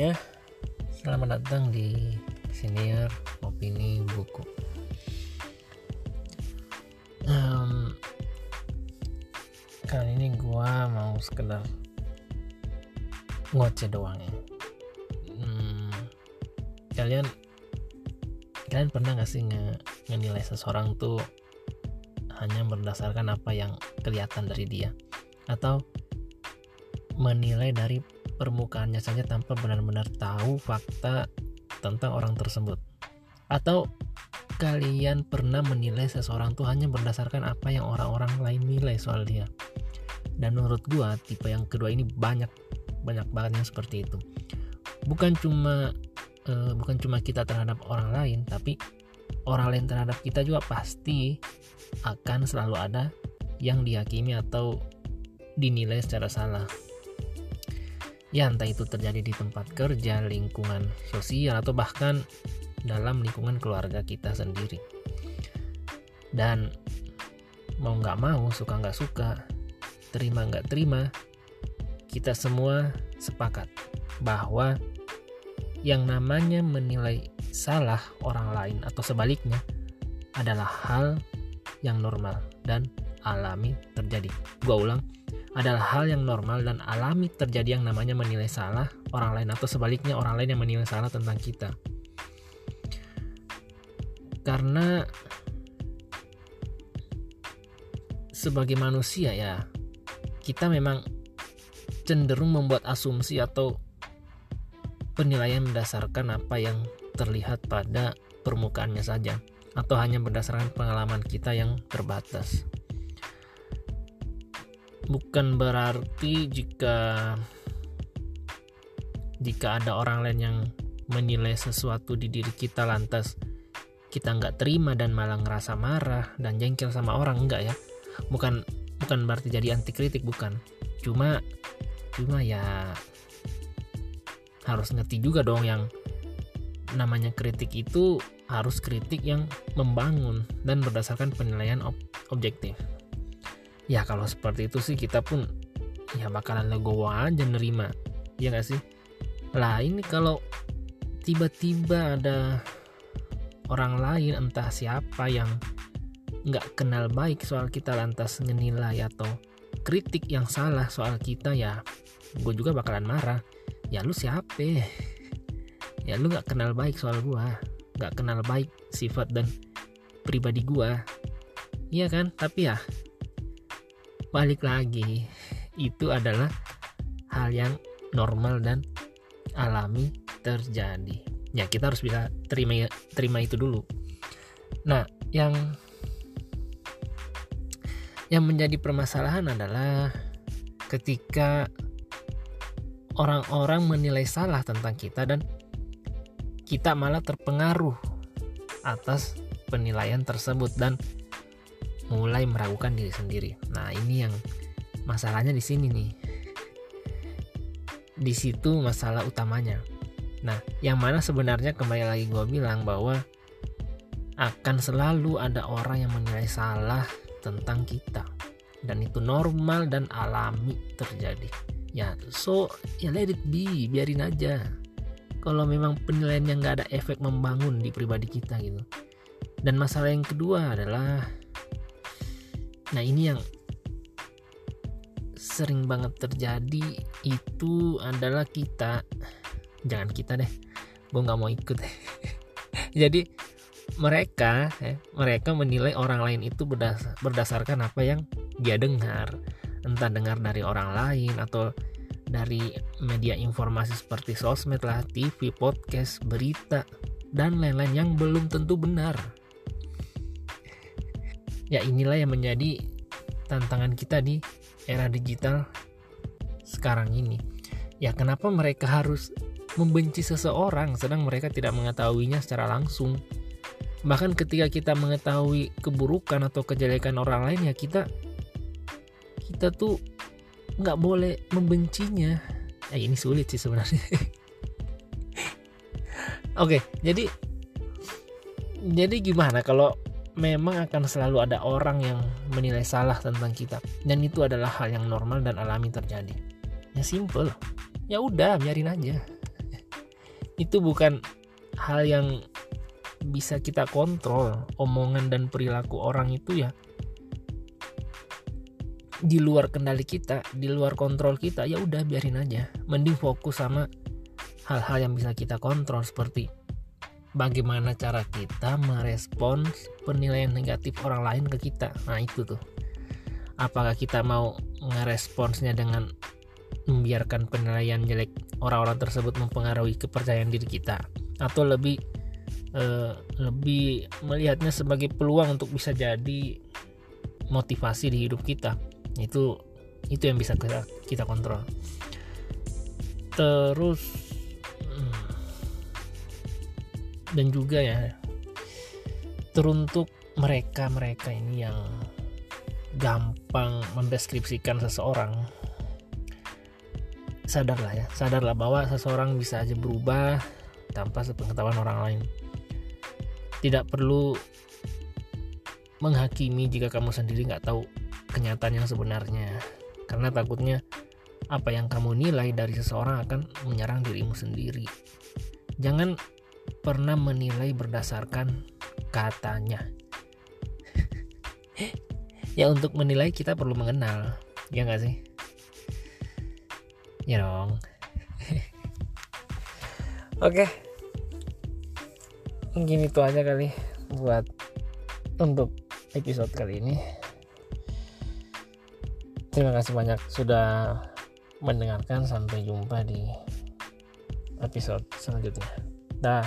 semuanya, selamat datang di senior opini buku. Um, kali ini gua mau sekedar ngoceh doang ya. Hmm, kalian kalian pernah gak sih nge ngenilai seseorang tuh hanya berdasarkan apa yang kelihatan dari dia atau menilai dari permukaannya saja tanpa benar-benar tahu fakta tentang orang tersebut. Atau kalian pernah menilai seseorang tuh hanya berdasarkan apa yang orang-orang lain nilai soal dia. Dan menurut gua tipe yang kedua ini banyak banyak banget yang seperti itu. Bukan cuma uh, bukan cuma kita terhadap orang lain, tapi orang lain terhadap kita juga pasti akan selalu ada yang dihakimi atau dinilai secara salah ya entah itu terjadi di tempat kerja, lingkungan sosial atau bahkan dalam lingkungan keluarga kita sendiri. Dan mau nggak mau, suka nggak suka, terima nggak terima, kita semua sepakat bahwa yang namanya menilai salah orang lain atau sebaliknya adalah hal yang normal dan alami terjadi. Gua ulang, adalah hal yang normal dan alami terjadi yang namanya menilai salah orang lain atau sebaliknya orang lain yang menilai salah tentang kita. Karena sebagai manusia ya, kita memang cenderung membuat asumsi atau penilaian berdasarkan apa yang terlihat pada permukaannya saja atau hanya berdasarkan pengalaman kita yang terbatas bukan berarti jika jika ada orang lain yang menilai sesuatu di diri kita lantas kita nggak terima dan malah ngerasa marah dan jengkel sama orang enggak ya. Bukan bukan berarti jadi anti kritik bukan. Cuma cuma ya harus ngerti juga dong yang namanya kritik itu harus kritik yang membangun dan berdasarkan penilaian ob objektif ya kalau seperti itu sih kita pun ya bakalan legowo aja nerima. Ya gak sih? Lah ini kalau tiba-tiba ada orang lain entah siapa yang nggak kenal baik soal kita lantas ngenilai atau kritik yang salah soal kita ya gue juga bakalan marah. Ya lu siapa? Ya lu nggak kenal baik soal gue nggak kenal baik sifat dan pribadi gue iya kan? Tapi ya balik lagi. Itu adalah hal yang normal dan alami terjadi. Ya kita harus bisa terima terima itu dulu. Nah yang yang menjadi permasalahan adalah ketika orang-orang menilai salah tentang kita dan kita malah terpengaruh atas penilaian tersebut dan mulai meragukan diri sendiri. Nah, ini yang masalahnya di sini nih. Di situ masalah utamanya. Nah, yang mana sebenarnya kembali lagi gue bilang bahwa akan selalu ada orang yang menilai salah tentang kita. Dan itu normal dan alami terjadi. Ya, so ya let it be, biarin aja. Kalau memang penilaian yang nggak ada efek membangun di pribadi kita gitu. Dan masalah yang kedua adalah Nah ini yang sering banget terjadi itu adalah kita jangan kita deh gue nggak mau ikut jadi mereka eh, mereka menilai orang lain itu berdasar, berdasarkan apa yang dia dengar. Entah dengar dari orang lain atau dari media informasi seperti sosmed lah TV podcast berita dan lain-lain yang belum tentu benar ya inilah yang menjadi tantangan kita di era digital sekarang ini. Ya kenapa mereka harus membenci seseorang sedang mereka tidak mengetahuinya secara langsung? Bahkan ketika kita mengetahui keburukan atau kejelekan orang lain ya kita kita tuh nggak boleh membencinya. Eh, ini sulit sih sebenarnya. Oke jadi jadi gimana kalau memang akan selalu ada orang yang menilai salah tentang kita. Dan itu adalah hal yang normal dan alami terjadi. Ya simple. Ya udah biarin aja. Itu bukan hal yang bisa kita kontrol. Omongan dan perilaku orang itu ya di luar kendali kita, di luar kontrol kita, ya udah biarin aja. Mending fokus sama hal-hal yang bisa kita kontrol seperti bagaimana cara kita merespons penilaian negatif orang lain ke kita. Nah, itu tuh. Apakah kita mau ngeresponsnya dengan membiarkan penilaian jelek orang-orang tersebut mempengaruhi kepercayaan diri kita atau lebih eh, lebih melihatnya sebagai peluang untuk bisa jadi motivasi di hidup kita itu itu yang bisa kita kita kontrol terus dan juga ya teruntuk mereka mereka ini yang gampang mendeskripsikan seseorang. Sadarlah ya sadarlah bahwa seseorang bisa aja berubah tanpa sepengetahuan orang lain. Tidak perlu menghakimi jika kamu sendiri nggak tahu kenyataan yang sebenarnya. Karena takutnya apa yang kamu nilai dari seseorang akan menyerang dirimu sendiri. Jangan pernah menilai berdasarkan katanya. Ya untuk menilai kita perlu mengenal ya nggak sih? Ya dong. Oke. Mungkin itu aja kali buat untuk episode kali ini. Terima kasih banyak sudah mendengarkan. Sampai jumpa di episode selanjutnya. Dah.